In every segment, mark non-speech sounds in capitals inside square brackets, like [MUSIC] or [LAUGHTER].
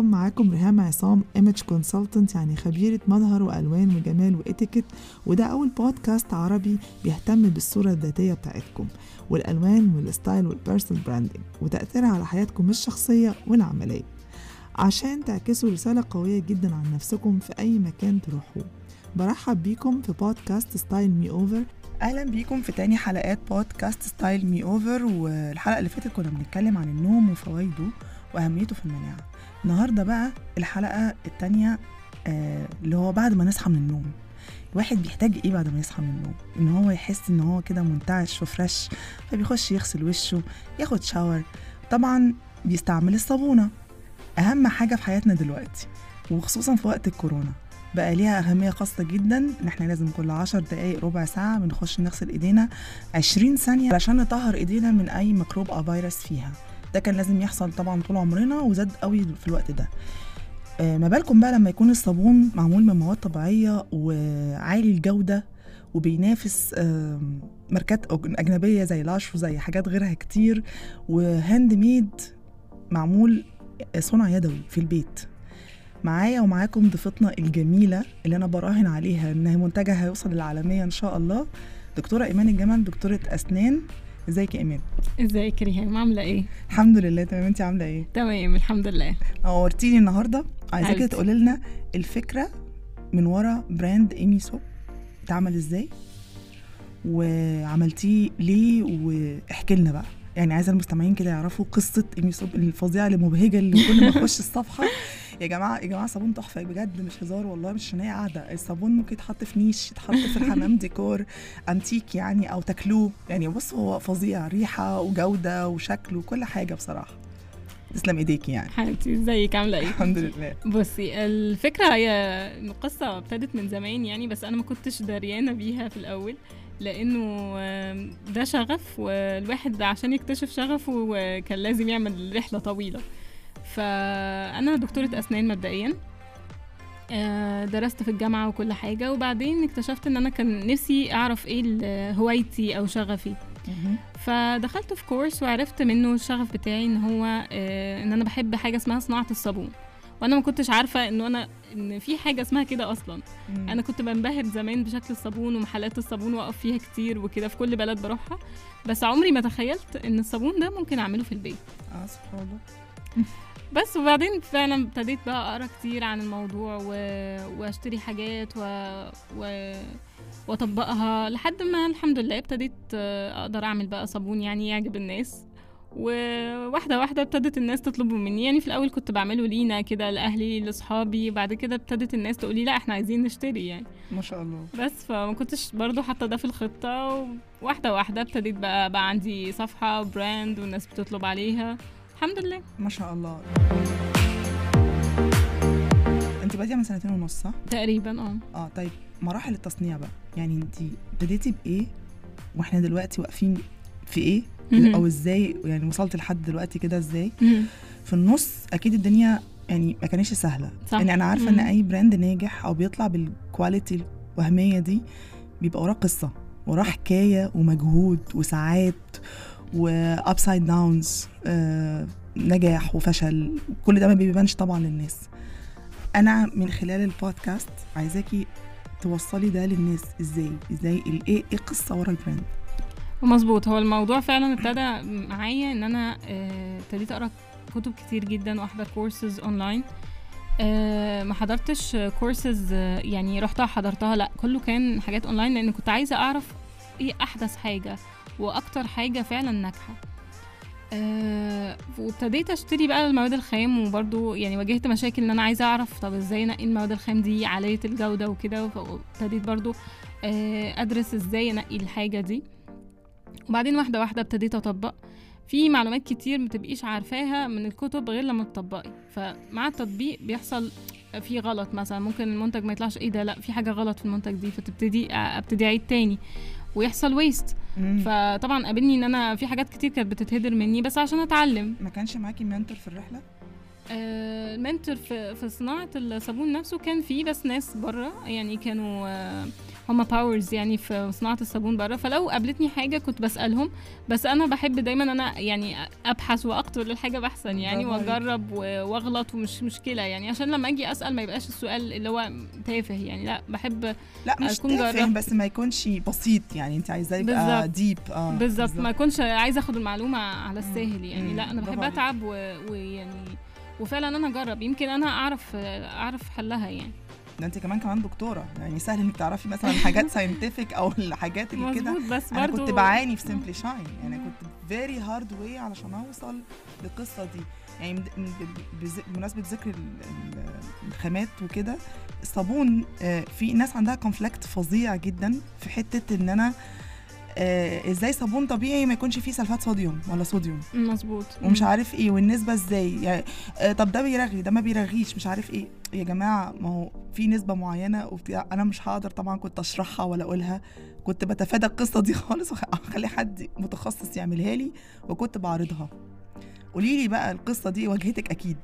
بيكم معاكم ريهام عصام image consultant يعني خبيرة مظهر وألوان وجمال وإتيكيت وده أول بودكاست عربي بيهتم بالصورة الذاتية بتاعتكم والألوان وال style وال personal branding وتأثيرها على حياتكم الشخصية والعملية. عشان تعكسوا رسالة قوية جدا عن نفسكم في أي مكان تروحوه. برحب بيكم في بودكاست Style Me Over أهلا بيكم في تاني حلقات بودكاست Style Me Over والحلقة اللي فاتت كنا بنتكلم عن النوم وفوائده. وأهميته في المناعة. النهارده بقى الحلقة التانية آه اللي هو بعد ما نصحى من النوم. الواحد بيحتاج إيه بعد ما يصحى من النوم؟ إن هو يحس إن هو كده منتعش وفريش فبيخش يغسل وشه ياخد شاور طبعا بيستعمل الصابونة. أهم حاجة في حياتنا دلوقتي وخصوصا في وقت الكورونا. بقى ليها أهمية خاصة جدا إن إحنا لازم كل عشر دقايق ربع ساعة بنخش نغسل إيدينا عشرين ثانية علشان نطهر إيدينا من أي ميكروب أو فيروس فيها. ده كان لازم يحصل طبعا طول عمرنا وزاد قوي في الوقت ده. آه، ما بالكم بقى لما يكون الصابون معمول من مواد طبيعية وعالي الجودة وبينافس آم، ماركات أجنبية زي Lush وزي حاجات غيرها كتير و handmade معمول صنع يدوي في البيت. معايا ومعاكم ضيفتنا الجميلة اللي أنا براهن عليها إن منتجها هيوصل للعالمية إن شاء الله دكتورة إيمان الجمل دكتورة أسنان. ازيك يا إيمان؟ ازيك يا ريهام عاملة إيه الحمد لله تمام انت عاملة إيه؟ تمام الحمد لله نورتيني النهاردة عايزاكي. تقولي لنا الفكرة من ورا brand Emy Soap اتعمل إزاي؟ وعملتيه ليه واحكي لنا بقى يعني عايزة المستمعين كده يعرفوا قصة Emy Soap الفظيعة المبهجه اللي كل ما اخش الصفحة. يا جماعة يا جماعة صابون تحفة بجد مش هزار والله مش عشان هي قاعدة. الصابون ممكن يتحط في نيش يتحط في الحمام [LAUGHS] ديكور أنتيك يعني أو تاكلوه. يعني بص هو فظيع ريحة وجودة وشكل وكل حاجة بصراحة. تسلم إيديكي يعني. حبيبتي إزيك؟ عاملة إيه؟ الحمد لله. بصي الفكرة هي القصة ابتدت من زمان يعني بس أنا ما كنتش دريانة بيها في الأول. لأنه ده شغف والواحد عشان يكتشف شغفه كان لازم يعمل رحلة طويلة. فأنا دكتورة أسنان مبدئيا. آه، درست في الجامعة وكل حاجة وبعدين اكتشفت إن أنا كان نفسي أعرف إيه هوايتي أو شغفي. فدخلت في كورس وعرفت منه الشغف بتاعي إن هو آه، إن أنا بحب حاجة اسمها صناعة الصابون. وأنا ما كنتش عارفة إنه أنا إن في حاجة اسمها كده أصلا. أنا كنت بنبهر زمان بشكل الصابون ومحلات الصابون واقف فيها كتير وكده في كل بلد بروحها. بس عمري ما تخيلت إن الصابون ده ممكن أعمله في البيت. آه سبحان الله. [LAUGHS] بس وبعدين فعلا ابتديت بقى أقرأ كتير عن الموضوع و... وأشتري حاجات و... و... وأطبقها لحد ما الحمد لله ابتديت أقدر أعمل بقى صابون يعني يعجب الناس. وواحدة واحدة ابتدت الناس تطلبه مني. يعني في الأول كنت بعمله لينا كده لأهلي لأصحابي. بعد كده ابتدت الناس تقولي لا إحنا عايزين نشتري يعني. ما شاء الله. بس فما كنتش برضو حاطة ده في الخطة. واحدة واحدة ابتديت بقى بقى عندي صفحة براند والناس بتطلب عليها. الحمد لله. ما شاء الله. انت بادئه من سنتين ونص صح؟ تقريبا آه. آه طيب مراحل التصنيع بقى. يعني انت ابتديتي بإيه؟ وإحنا دلوقتي واقفين في إيه؟ مهم. أو إزاي؟ يعني وصلت لحد دلوقتي كده إزاي؟ مهم. في النص أكيد الدنيا يعني ما كانتش سهلة. صح. يعني أنا عارفة إن مم. أي brand ناجح أو بيطلع بال quality الوهمية دي بيبقى وراه قصة وراه حكاية ومجهود وساعات و ups and downs نجاح وفشل. كل ده ما بيبانش طبعا للناس. أنا من خلال البودكاست عايزاكي توصلي ده للناس. إزاي؟ إزاي إيه؟ إيه قصة ورا ال brand مظبوط. هو الموضوع فعلا ابتدى معايا إن أنا آه، ابتديت أقرأ كتب كتير جدا وأحضر courses online آه، ما حضرتش كورسز يعني رحتها حضرتها لأ كله كان حاجات اونلاين لأن كنت عايزة أعرف إيه أحدث حاجة وأكتر حاجة فعلا ناجحة. أه وابتديت أشتري بقى المواد الخام وبرضو يعني واجهت مشاكل إن أنا عايزة أعرف طب إزاي أنقي المواد الخام دي عاليه الجودة وكده فابتديت برضو آه، أدرس إزاي أنقي الحاجة دي. وبعدين واحدة واحدة ابتديت أطبق. في معلومات كتير متبقيش عارفاها من الكتب غير لما تطبقي. فمع التطبيق بيحصل في غلط مثلا ممكن المنتج ما يطلعش إيه ده لأ في حاجة غلط في المنتج دي فتبتدي ابتدي أعيد تاني. ويحصل ويست. فطبعا قابلني إن أنا في حاجات كتير كانت بتتهدر مني بس عشان أتعلم. ما كانش معاكي mentor في الرحلة؟ آه، ال mentor في في صناعة الصابون نفسه كان فيه بس ناس بره يعني كانوا آه، هما powers يعني في صناعة الصابون بره. فلو قابلتني حاجة كنت بسألهم بس أنا بحب دايما أنا يعني أبحث وأقتل الحاجة بحثا يعني. وأجرب وأغلط ومش مشكلة يعني. عشان لما أجي أسأل ما يبقاش السؤال اللي هو تافه يعني. لا بحب لا مش أكون تافه جربت. بس ما يكونش بسيط يعني. أنت عايزاه يبقى. deep آه بالظبط. ما اكونش عايزه أخد المعلومة على الساهل يعني. مم. لا أنا بحب. أتعب ويعني وفعلا أنا أجرب. يمكن أنا أعرف أعرف حلها يعني. ده انت كمان كمان دكتورة. يعني سهل انك تعرفي مثلا حاجات [LAUGHS] scientific أو الحاجات اللي كده. بس أنا كنت بعاني في Simply Shine يعني كنت very hard way علشان أوصل للقصة دي. يعني بمناسبة ذكر ال- ال- الخامات وكده الصابون آه، في ناس عندها كونفليكت فظيع جدا في حتة إن أنا آه، إزاي صابون طبيعي ما يكونش فيه سلفات صوديوم ولا صوديوم؟ مظبوط. ومش عارف إيه والنسبة إزاي؟ يعني آه، طب ده بيرغي ده ما بيرغيش مش عارف إيه. يا جماعة ما هو في نسبة معينة وبتاع أنا مش هقدر طبعا كنت أشرحها ولا أقولها. كنت بتفادى القصة دي [LAUGHS] خالص واخلي حد متخصص يعملها لي وكنت بعرضها قولي لي بقى القصة دي واجهتك أكيد.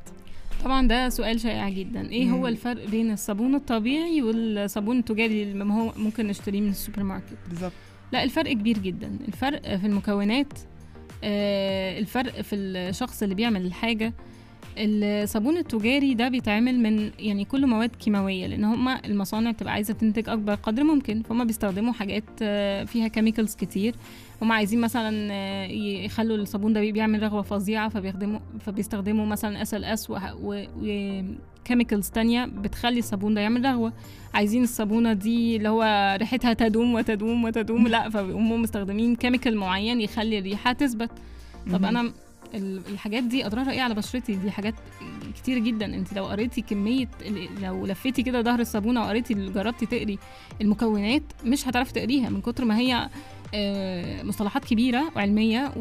طبعا ده سؤال شائع جدا. إيه هو مم. الفرق بين الصابون الطبيعي والصابون التجاري اللي هو ممكن نشتريه من السوبر ماركت؟ بالظبط. لا الفرق كبير جدا. الفرق في المكونات آه، الفرق في الشخص اللي بيعمل الحاجة الصابون التجاري ده بيتعمل من يعني كله مواد كيماوية لأن هما المصانع بتبقى عايزة تنتج أكبر قدر ممكن فهم بيستخدموا حاجات آه، فيها chemicals كتير. هم عايزين مثلا آه، يخلوا الصابون ده بيعمل رغوة فظيعة فبيخدموا فبيستخدموا مثلا SLS و chemicals تانية بتخلي الصابون ده يعمل رغوة. عايزين الصابونة دي اللي هو ريحتها تدوم وتدوم وتدوم لأ فبيقوموا مستخدمين chemical معين يخلي الريحة تثبت. طب. أنا الحاجات دي أضرارها إيه على بشرتي؟ دي حاجات كتير جدا. انت لو قريتي كمية لو لفيتي كده ظهر الصابونة وقريتي جربتي تقري المكونات مش هتعرفي تقريها من كتر ما هي آه، مصطلحات كبيرة وعلمية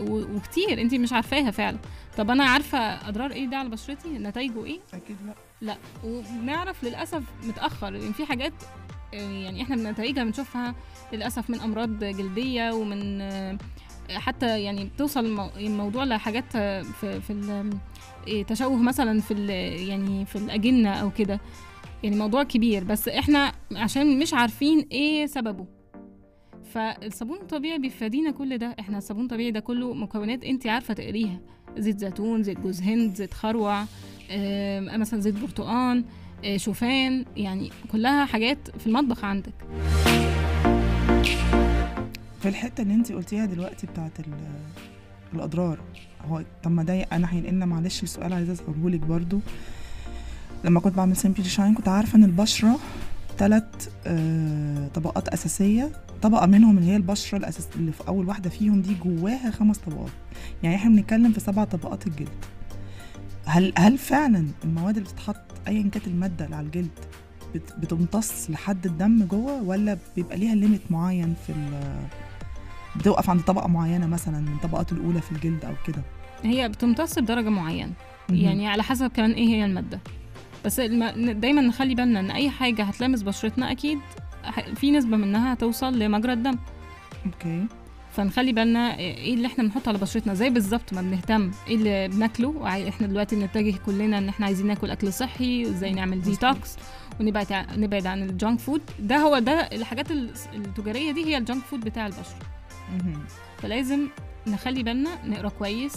وكتير. انت مش عارفاها فعلا. طب أنا عارفة أضرار إيه ده على بشرتي؟ نتائجه إيه؟ أكيد لأ. لأ. وبنعرف للأسف متأخر. لأن في حاجات آه، يعني إحنا بنتائجها بنشوفها للأسف من أمراض جلدية ومن آه، حتى يعني بتوصل المو- الموضوع لحاجات في في آه، تشوه مثلا في يعني في الأجنة أو كده. يعني موضوع كبير بس إحنا عشان مش عارفين إيه سببه. فالصابون الطبيعي بيفادينا كل ده. إحنا الصابون الطبيعي ده كله مكونات أنت عارفة تقريها. زيت زيتون زيت جوز هند زيت خروع آه، مثلا زيت برتقان آه، شوفان يعني كلها حاجات في المطبخ عندك. في الحتة اللي انت قلتيها دلوقتي بتاعت ال- الأضرار هو طب ما ده أنا هينقلنا معلش السؤال عايزه أسأله لك برضو. لما كنت بعمل Simply Shine كنت عارفة إن البشرة ثلاث طبقات أساسية. طبقة منهم اللي هي البشرة الاساس اللي في أول واحدة فيهم دي جواها خمس طبقات. يعني إحنا بنتكلم في سبع طبقات الجلد. هل هل فعلا المواد اللي بتتحط ايا كانت المادة اللي على الجلد بت- بتمتص لحد الدم جوه ولا بيبقى ليها limit معين في بتوقف عند طبقة معينة مثلا من الطبقات الأولى في الجلد أو كده. هي بتمتص بدرجه معينة. يعني على حسب كمان إيه هي المادة. بس الم... دايما نخلي بالنا إن أي حاجة هتلامس بشرتنا أكيد في نسبة منها هتوصل لمجرى الدم. okay. فنخلي بالنا إيه اللي إحنا بنحطه على بشرتنا. زي بالظبط ما بنهتم. إيه اللي بناكله. إحنا دلوقتي بنتجه كلنا إن إحنا عايزين ناكل أكل صحي وإزاي نعمل. ديتوكس ونبعد نبعد عن ال junk food ده هو ده الحاجات ال- التجارية دي هي ال junk food بتاع البشره. فلازم نخلي بالنا نقرأ كويس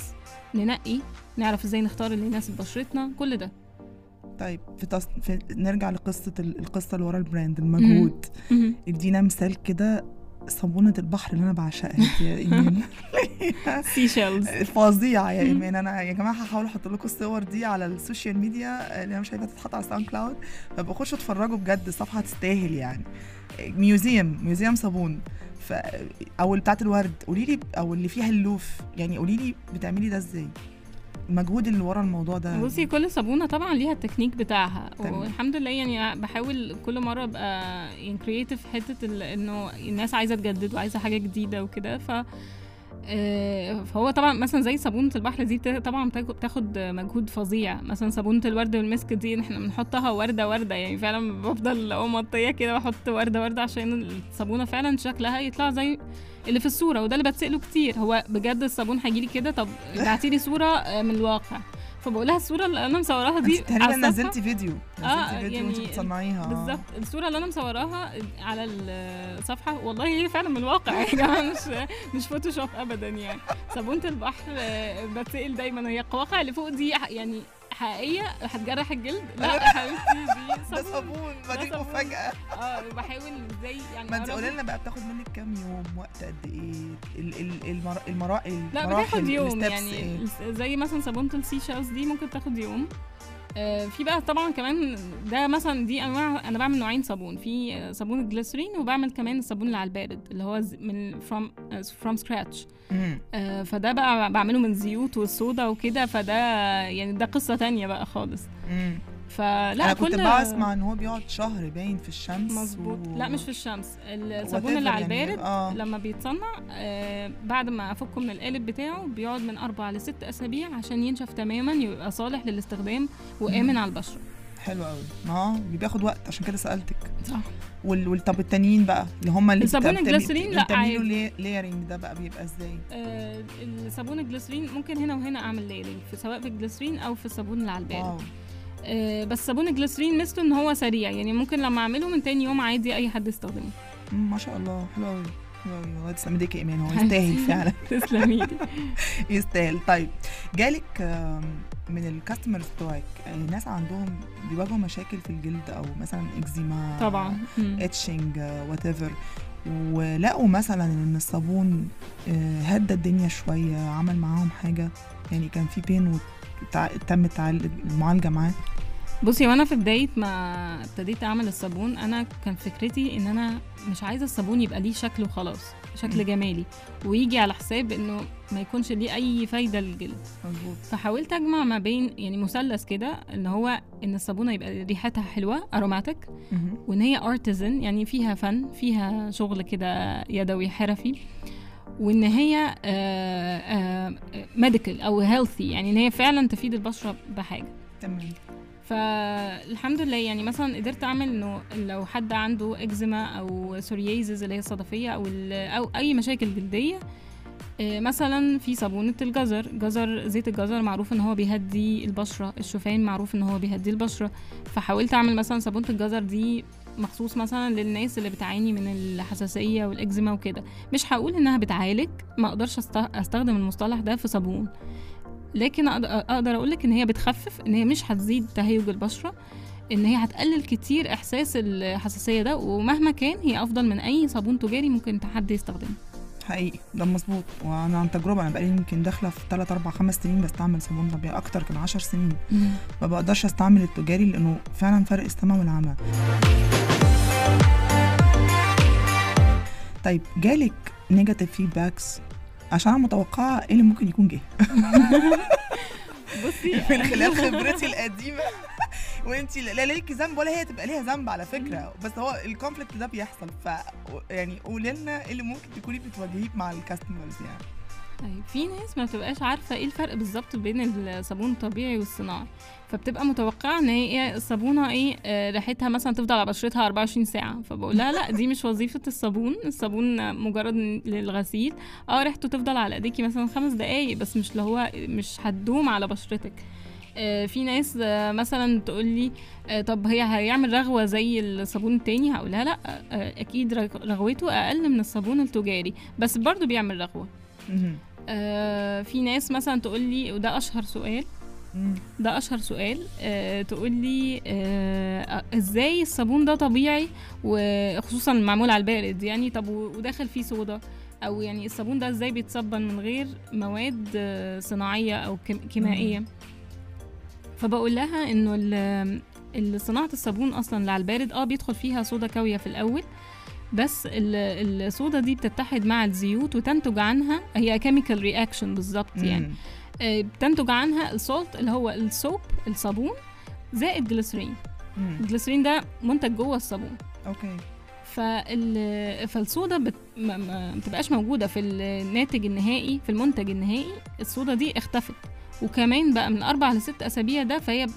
ننقي نعرف إزاي نختار اللي يناسب بشرتنا كل ده. طيب في, تص... في نرجع لقصة ال- القصة اللي ورا ال brand المجهود. ادينا مثال كده صابونة البحر اللي أنا بعشقها دي يا ايمان sea shells فظيعة يا. إيمان. أنا يا جماعة هحاول أحط لكم الصور دي على ال social media اللي أنا مش هينفع تتحط على SoundCloud. خشوا اتفرجوا بجد الصفحة تستاهل يعني. museum museum صابون. ف أو بتاعت الورد. قولي لي أو اللي فيها اللوف. يعني قولي لي بتعملي ده إزاي؟ المجهود اللي ورا الموضوع ده؟ بصي كل صابونة طبعا ليها التكنيك بتاعها. تمام. والحمد لله يعني بحاول كل مرة أبقى يعني creative حتة إنه الناس عايزة تجدد وعايزة حاجة جديدة وكده. ف فهو طبعا مثلا زي صابونة البحر دي طبعا بتاخد- مجهود فظيع. مثلا صابونة الورد والمسك دي إحنا بنحطها وردة وردة يعني فعلا بفضل مطيه كده وأحط وردة وردة عشان الصابونة فعلا شكلها يطلع زي اللي في الصورة وده اللي بتسأله كتير. هو بجد الصابون هيجيلي كده؟ طب ابعتيلي صورة آه، من الواقع. فبقول لها الصورة اللي أنا مصوراها دي تقريبا على الصفحة. نزلتي فيديو نزلتي آه، فيديو وأنت يعني بتصنعيها. بالظبط الصورة اللي أنا مصوراها على الصفحة والله هي فعلا من الواقع يا جماعة [LAUGHS] مش مش فوتوشوب ابدا يعني صابونه البحر آه، بتسال دايما هي القواقع اللي فوق دي يعني حقيقية هتجرح الجلد. لا يا [LAUGHS] حبيبتي دي [LAUGHS] ده صابون. صابون. مفاجأة. آه بحاول إزاي يعني ما انت قولي لنا بقى بتاخد منك كام يوم؟ وقت قد إيه؟ ال ال المرا المرا لا المراحل بتاخد يوم يعني. إيه؟ زي مثلا صابونه ال sea shells دي ممكن تاخد يوم. في بقى طبعا كمان ده مثلا دي أنواع أنا بعمل نوعين صابون في آه، صابون الجليسرين وبعمل كمان الصابون اللي على البارد اللي هو من from from scratch. فده بقى بعمله من زيوت والصودا وكده فده يعني ده قصة تانية بقى خالص. فلا أنا كنت بسمع إن هو بيقعد شهر باين في الشمس مظبوط. و... لا مش في الشمس. الصابون اللي على يعني. البارد آه. لما بيتصنع آه بعد ما أفكه من القالب بتاعه بيقعد من أربع لست أسابيع عشان ينشف تماما يبقى صالح للاستخدام وآمن مم. على البشرة. حلو قوي ما هو بياخد وقت عشان كده سألتك. صح. وال... طب التانيين بقى اللي هم اللي الصابون الجليسرين لا بتعملوا. layering ده بقى بيبقى إزاي؟ آه الصابون الجليسرين ممكن هنا وهنا أعمل layering سواء في الجليسرين أو في الصابون اللي على البارد. آه بس صابون الجليسرين ميزته إن هو سريع. يعني ممكن لما أعمله من تاني يوم عادي أي حد يستخدمه. ما شاء الله. حلو قوي حلو قوي الله تسلم إيديك يا إيمان. هو. يستاهل فعلا. [LAUGHS] تسلمي لي [LAUGHS] يستاهل. طيب جالك من ال customers بتوعك آه، ناس عندهم بيواجهوا مشاكل في الجلد أو مثلا اكزيما طبعا. itching whatever ولقوا مثلا إن الصابون آه، هدى الدنيا شوية عمل معاهم حاجة. يعني كان في بين التعال- المعالجة معاه. بصي وأنا في بداية ما ابتديت اعمل الصابون أنا كان فكرتي ان أنا مش عايزة الصابون يبقى ليه شكل وخلاص شكل. جمالي ويجي على حساب انه ما يكونش ليه اي فايدة للجلد. مظبوط. فحاولت اجمع ما بين يعني مثلث كده ان هو ان الصابونة يبقى ريحتها حلوة اروماتيك وان هي ارتزن يعني فيها فن فيها شغل كده يدوي حرفي وان هي medical أو healthy يعني إن هي فعلا تفيد البشرة بحاجة. تمام. فالحمد لله يعني مثلا قدرت أعمل إنه لو حد عنده إكزيما أو psoriasis اللي هي الصدفية أو أو أي مشاكل جلدية آه، مثلا في صابونة الجزر جزر زيت الجزر معروف إن هو بيهدي البشرة الشوفان معروف إن هو بيهدي البشرة. فحاولت أعمل مثلا صابونة الجزر دي مخصوص مثلا للناس اللي بتعاني من الحساسية والإكزيما وكده. مش هقول إنها بتعالج ما أقدرش أستخدم المصطلح ده في صابون. لكن أقدر أقولك إن هي بتخفف إن هي مش هتزيد تهيج البشرة إن هي هتقلل كتير إحساس الحساسية ده ومهما كان هي أفضل من أي صابون تجاري ممكن حد يستخدمه. حقيقي. ده مظبوط. وأنا عن تجربة أنا بقالي يمكن داخلة في 3 4 5 سنين بستعمل صابون طبيعي أكتر كمان 10 سنين. ما بقدرش أستعمل التجاري لأنه فعلا فرق السما والعمى. طيب جالك negative feedbacks عشان أنا متوقعة إيه اللي ممكن يكون جه. [LAUGHS] [LAUGHS] بصي من خلال [LAUGHS] خبرتي القديمة. وانت لا ليكي ذنب ولا هي تبقى ليها ذنب على فكرة. بس هو ال conflict ده بيحصل. ف يعني قولي لنا إيه اللي ممكن تكوني بتواجهيه مع ال customers يعني. طيب في ناس ما بتبقاش عارفة إيه الفرق بالظبط بين الصابون الطبيعي والصناعي فبتبقى متوقعة إن هي الصابونة إيه آه، ريحتها مثلا تفضل على بشرتها 24 ساعة فبقول لها لا دي مش وظيفة الصابون الصابون مجرد للغسيل آه ريحته تفضل على ايديكي مثلا خمس دقايق بس مش اللي هو مش هتدوم على بشرتك آه، في ناس آه، مثلا تقول لي طب هي هيعمل رغوة زي الصابون التاني هقول لها لا أكيد رغ- رغوته أقل من الصابون التجاري بس برضو بيعمل رغوة. آه في ناس مثلا تقول لي وده أشهر سؤال. ده أشهر سؤال. آه تقول لي آه إزاي الصابون ده طبيعي؟ وخصوصا معمول على البارد يعني. طب وداخل فيه صودا. أو يعني الصابون ده إزاي بيتصبن من غير مواد آه، صناعية أو كيم- كيميائيه فبقول لها إنه صناعة الصابون أصلا اللي على البارد آه بيدخل فيها صودا كاوية في الأول. بس ال- الصودا دي بتتحد مع الزيوت وتنتج عنها هي chemical reaction بالظبط يعني. آه، بتنتج عنها ال salt اللي هو ال soap الصابون زائد جليسرين. الجليسرين ده منتج جوه الصابون. okay. فال... فالصودا بت... ما... ما بتبقاش موجودة في الناتج النهائي في المنتج النهائي الصودا دي اختفت. وكمان بقى من أربع لست أسابيع ده فهي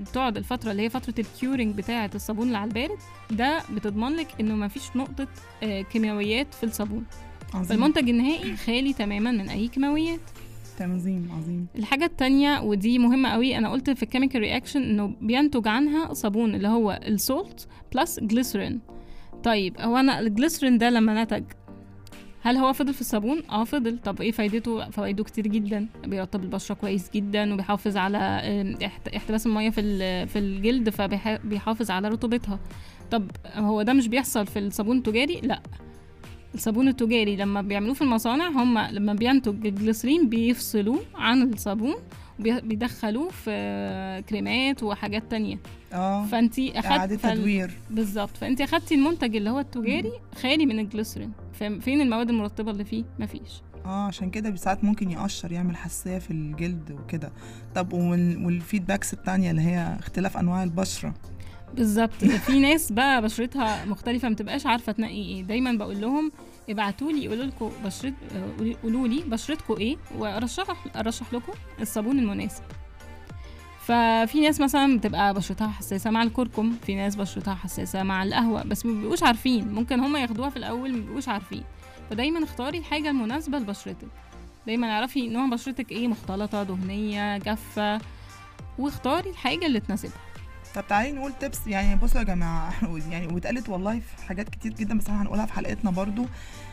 بتقعد الفترة اللي هي فترة ال curing بتاعة الصابون اللي على البارد ده بتضمن لك إنه ما فيش نقطة آه، كيماويات في الصابون. عظيم. فالمنتج النهائي خالي تماما من أي كيماويات. تنظيم عظيم. الحاجة التانية ودي مهمة قوي أنا قلت في ال chemical reaction إنه بينتج عنها صابون اللي هو ال salt plus جليسرين طيب هو أنا الجليسرين ده لما نتج هل هو فضل في الصابون؟ آه فضل طب إيه فايدته؟ فوائده كتير جدا بيرطب البشرة كويس جدا وبيحافظ على احتباس المية في في الجلد فبيحافظ على رطوبتها طب هو ده مش بيحصل في الصابون التجاري؟ لا الصابون التجاري لما بيعملوه في المصانع هم لما بينتج الجليسرين بيفصلوه عن الصابون بيدخلوه في كريمات وحاجات تانية آه. فأنتي اعاده أخدت فال- تدوير. بالظبط. فانت أخدتي المنتج اللي هو التجاري خالي من الجليسرين فم- فين المواد المرطبة اللي فيه؟ مفيش. آه عشان كده ساعات ممكن يقشر يعمل حساسية في الجلد وكده. طب وال- والفيدباكس التانية اللي هي اختلاف أنواع البشرة. بالظبط. في [LAUGHS] ناس بقى بشرتها مختلفة ما تبقاش عارفة تنقي إيه. دايما بقول لهم ابعتوا لي قولوا لكم بشرت قولوا لي بشرتكم إيه وارشح أرشح لكم الصابون المناسب. ففي ناس مثلا بتبقى بشرتها حساسة مع الكركم في ناس بشرتها حساسة مع القهوة بس ما بيبقوش عارفين. ممكن هم ياخدوها في الأول ما بيبقوش عارفين. فدايما اختاري الحاجة المناسبة لبشرتك. دايما اعرفي نوع بشرتك إيه مختلطة دهنية جافة. واختاري الحاجة اللي تناسبها. طب تعالي نقول تبس يعني بصوا يا جماعة [LAUGHS] يعني واتقالت والله في حاجات كتير جدا بس إحنا هنقولها في حلقتنا برضو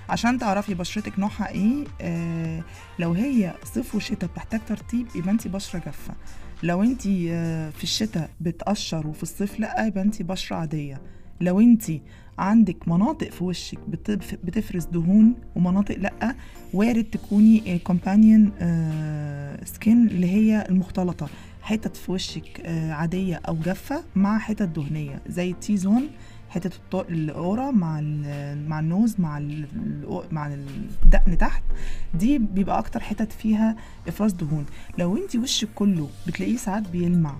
عشان تعرفي بشرتك نوعها إيه. آه لو هي صيف وشتاء بتحتاج ترطيب يبقى انت بشرة جافة. لو انت آه في الشتاء بتقشر وفي الصيف لا يبقى انت بشرة عادية. لو انت عندك مناطق في وشك بتف- بتفرز دهون ومناطق لا وارد تكوني كومبانيون skin اللي هي المختلطة. حتت في وشك آه، عادية أو جافة مع حتت دهنية زي ال T-zone حتة الط- الأورا مع مع ال nose مع مع الدقن تحت. دي بيبقى أكتر حتت فيها إفراز دهون. لو انت وشك كله بتلاقيه ساعات بيلمع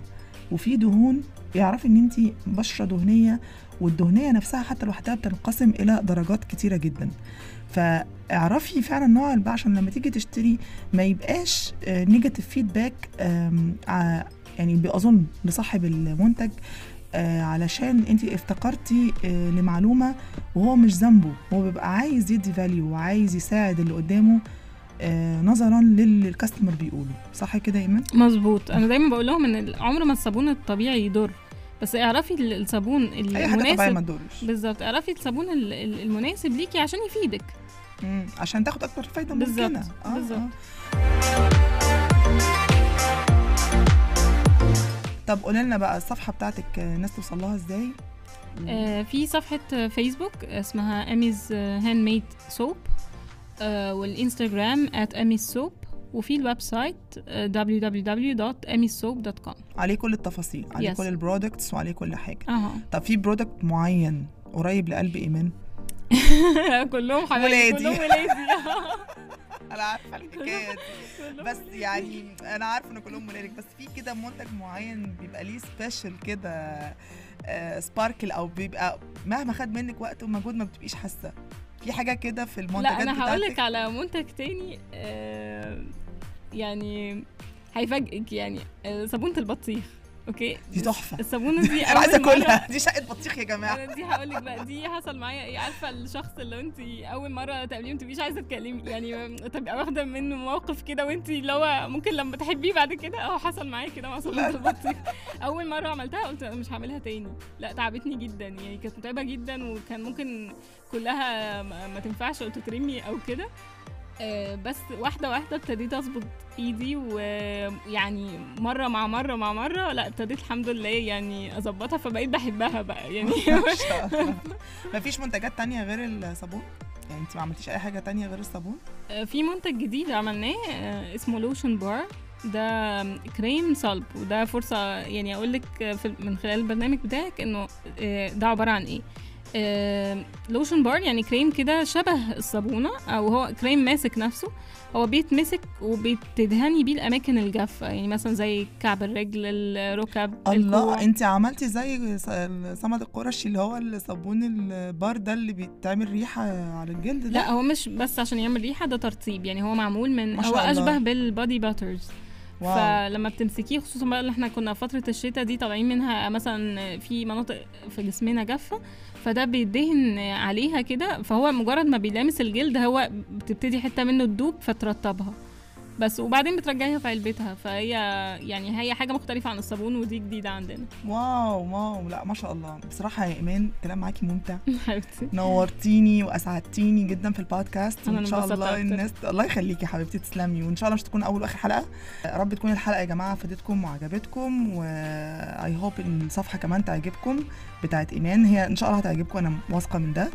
وفي دهون اعرفي إن انت بشرة دهنية والدهنية نفسها حتى لوحدها بتنقسم إلى درجات كتيرة جدا. فاعرفي فعلا نوع البقى عشان لما تيجي تشتري ما يبقاش negative feedback يعني بأظن لصاحب المنتج آه، علشان انت افتكرتي آه، لمعلومة وهو مش ذنبه. هو بيبقى عايز يدي value وعايز يساعد اللي قدامه آه، نظرا للي ال customer بيقوله. صح كده إيمان؟ مظبوط. أنا دايما بقول لهم إن عمر ما الصابون الطبيعي يضر. بس اعرفي ال- الصابون أي حاجة طبيعية ما المناسب تضرش. بالظبط. اعرفي الصابون ال- ال- المناسب ليكي عشان يفيدك. مم، عشان تاخد أكبر فايدة بالظبط، ممكنه آه، بالظبط. آه. طب قولي لنا بقى الصفحة بتاعتك آه، الناس توصل لها إزاي؟ آه في صفحة فيسبوك اسمها أميز handmade soap والإنستغرام at soap وفي ال website آه، www.amisoap.com عليه كل التفاصيل عليه Yes. كل ال products وعليه كل حاجة. أها. طب في product معين قريب لقلب إيمان؟ [LAUGHS] كلهم حبايبي. كلهم ولادي. [LAUGHS] أنا عارفة الحكاية بس يعني أنا عارفة إن كلهم ولادك بس في كده منتج معين بيبقى ليه special كده آه، sparkle أو بيبقى مهما خد منك وقت ومجهود ما بتبقيش حاسة. في حاجة كده في المنتجات لا أنا هقول لك بتاعتك على منتج تاني آه، يعني هيفاجئك يعني آه، صابونة البطيخ. أوكي. دي تحفة. الصابونة دي [LAUGHS] أنا عايزة أكلها. دي شقة بطيخ يا جماعة. أنا دي هقول لك بقى دي حصل معايا. إيه عارفة الشخص اللي أنت أول مرة تقابليه ما تبقيش عايزة تكلمي يعني تبقى واخدة منه موقف كده وأنت اللي هو ممكن لما تحبيه بعد كده أهو حصل معايا كده مع صابونة البطيخ. أول مرة عملتها قلت أنا مش هعملها تاني. لا تعبتني جدا يعني كانت متعبة جدا وكان ممكن كلها ما تنفعش أو تترمي أو كده. بس واحدة واحدة ابتديت أظبط إيدي ويعني مرة مع مرة مع مرة لا ابتديت الحمد لله يعني أظبطها فبقيت بحبها بقى يعني. [LAUGHS] [LAUGHS] مفيش منتجات تانية غير الصابون؟ يعني انت ما عملتيش أي حاجة تانية غير الصابون؟ آه، في منتج جديد عملناه آه، اسمه لوشن بار. ده كريم صلب وده فرصة يعني أقول لك من خلال البرنامج بتاعك آه، ده عبارة عن إيه؟ lotion bar يعني كريم كده شبه الصابونة أو هو كريم ماسك نفسه هو بيتمسك وبتدهني بيه الأماكن الجافة يعني مثلا زي كعب الرجل الركب الكوع. الله أنت عملتي زي صمد القرشي اللي هو الصابون البار ده اللي بيتعمل ريحة على الجلد ده لا هو مش بس عشان يعمل ريحة ده ترطيب يعني هو معمول من هو الله. أشبه بال body butters wow. فلما بتمسكيه خصوصا بقى اللي إحنا كنا فترة الشتاء دي طالعين منها مثلا في مناطق في جسمنا جافة فده بيدهن عليها كده فهو مجرد ما بيلامس الجلد هو بتبتدي حتة منه تدوب فترطبها بس وبعدين بترجعيها في علبتها فهي يعني هي حاجة مختلفة عن الصابون ودي جديدة عندنا. wow wow لا ما شاء الله. بصراحة يا إيمان الكلام معاكي ممتع. [LAUGHS] حبيبتي. نورتيني وأسعدتيني جدا في البودكاست. وان شاء الله أكتر. الناس الله يخليكي يا حبيبتي تسلمي. وإن شاء الله مش تكون أول وآخر حلقة. يا رب تكون الحلقة يا جماعة فادتكم وعجبتكم و I hope إن الصفحة كمان تعجبكم بتاعت إيمان. هي إن شاء الله هتعجبكم أنا واثقة من ده.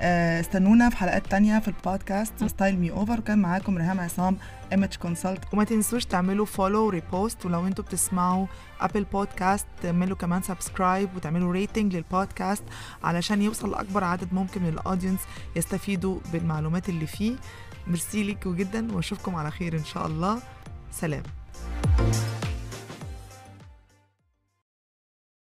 آه، استنونا في حلقات تانية في البودكاست. Style Me Over وكان معاكم ريهام عصام. image consultant وما تنسوش تعملوا follow repost ولو أنتوا بتسمعوا Apple Podcast تعملوا كمان subscribe وتعملوا rating للبودكاست علشان يوصل لأكبر عدد ممكن من ال audience يستفيدوا بالمعلومات اللي فيه. ميرسي ليكوا جدا وأشوفكم على خير إن شاء الله. سلام.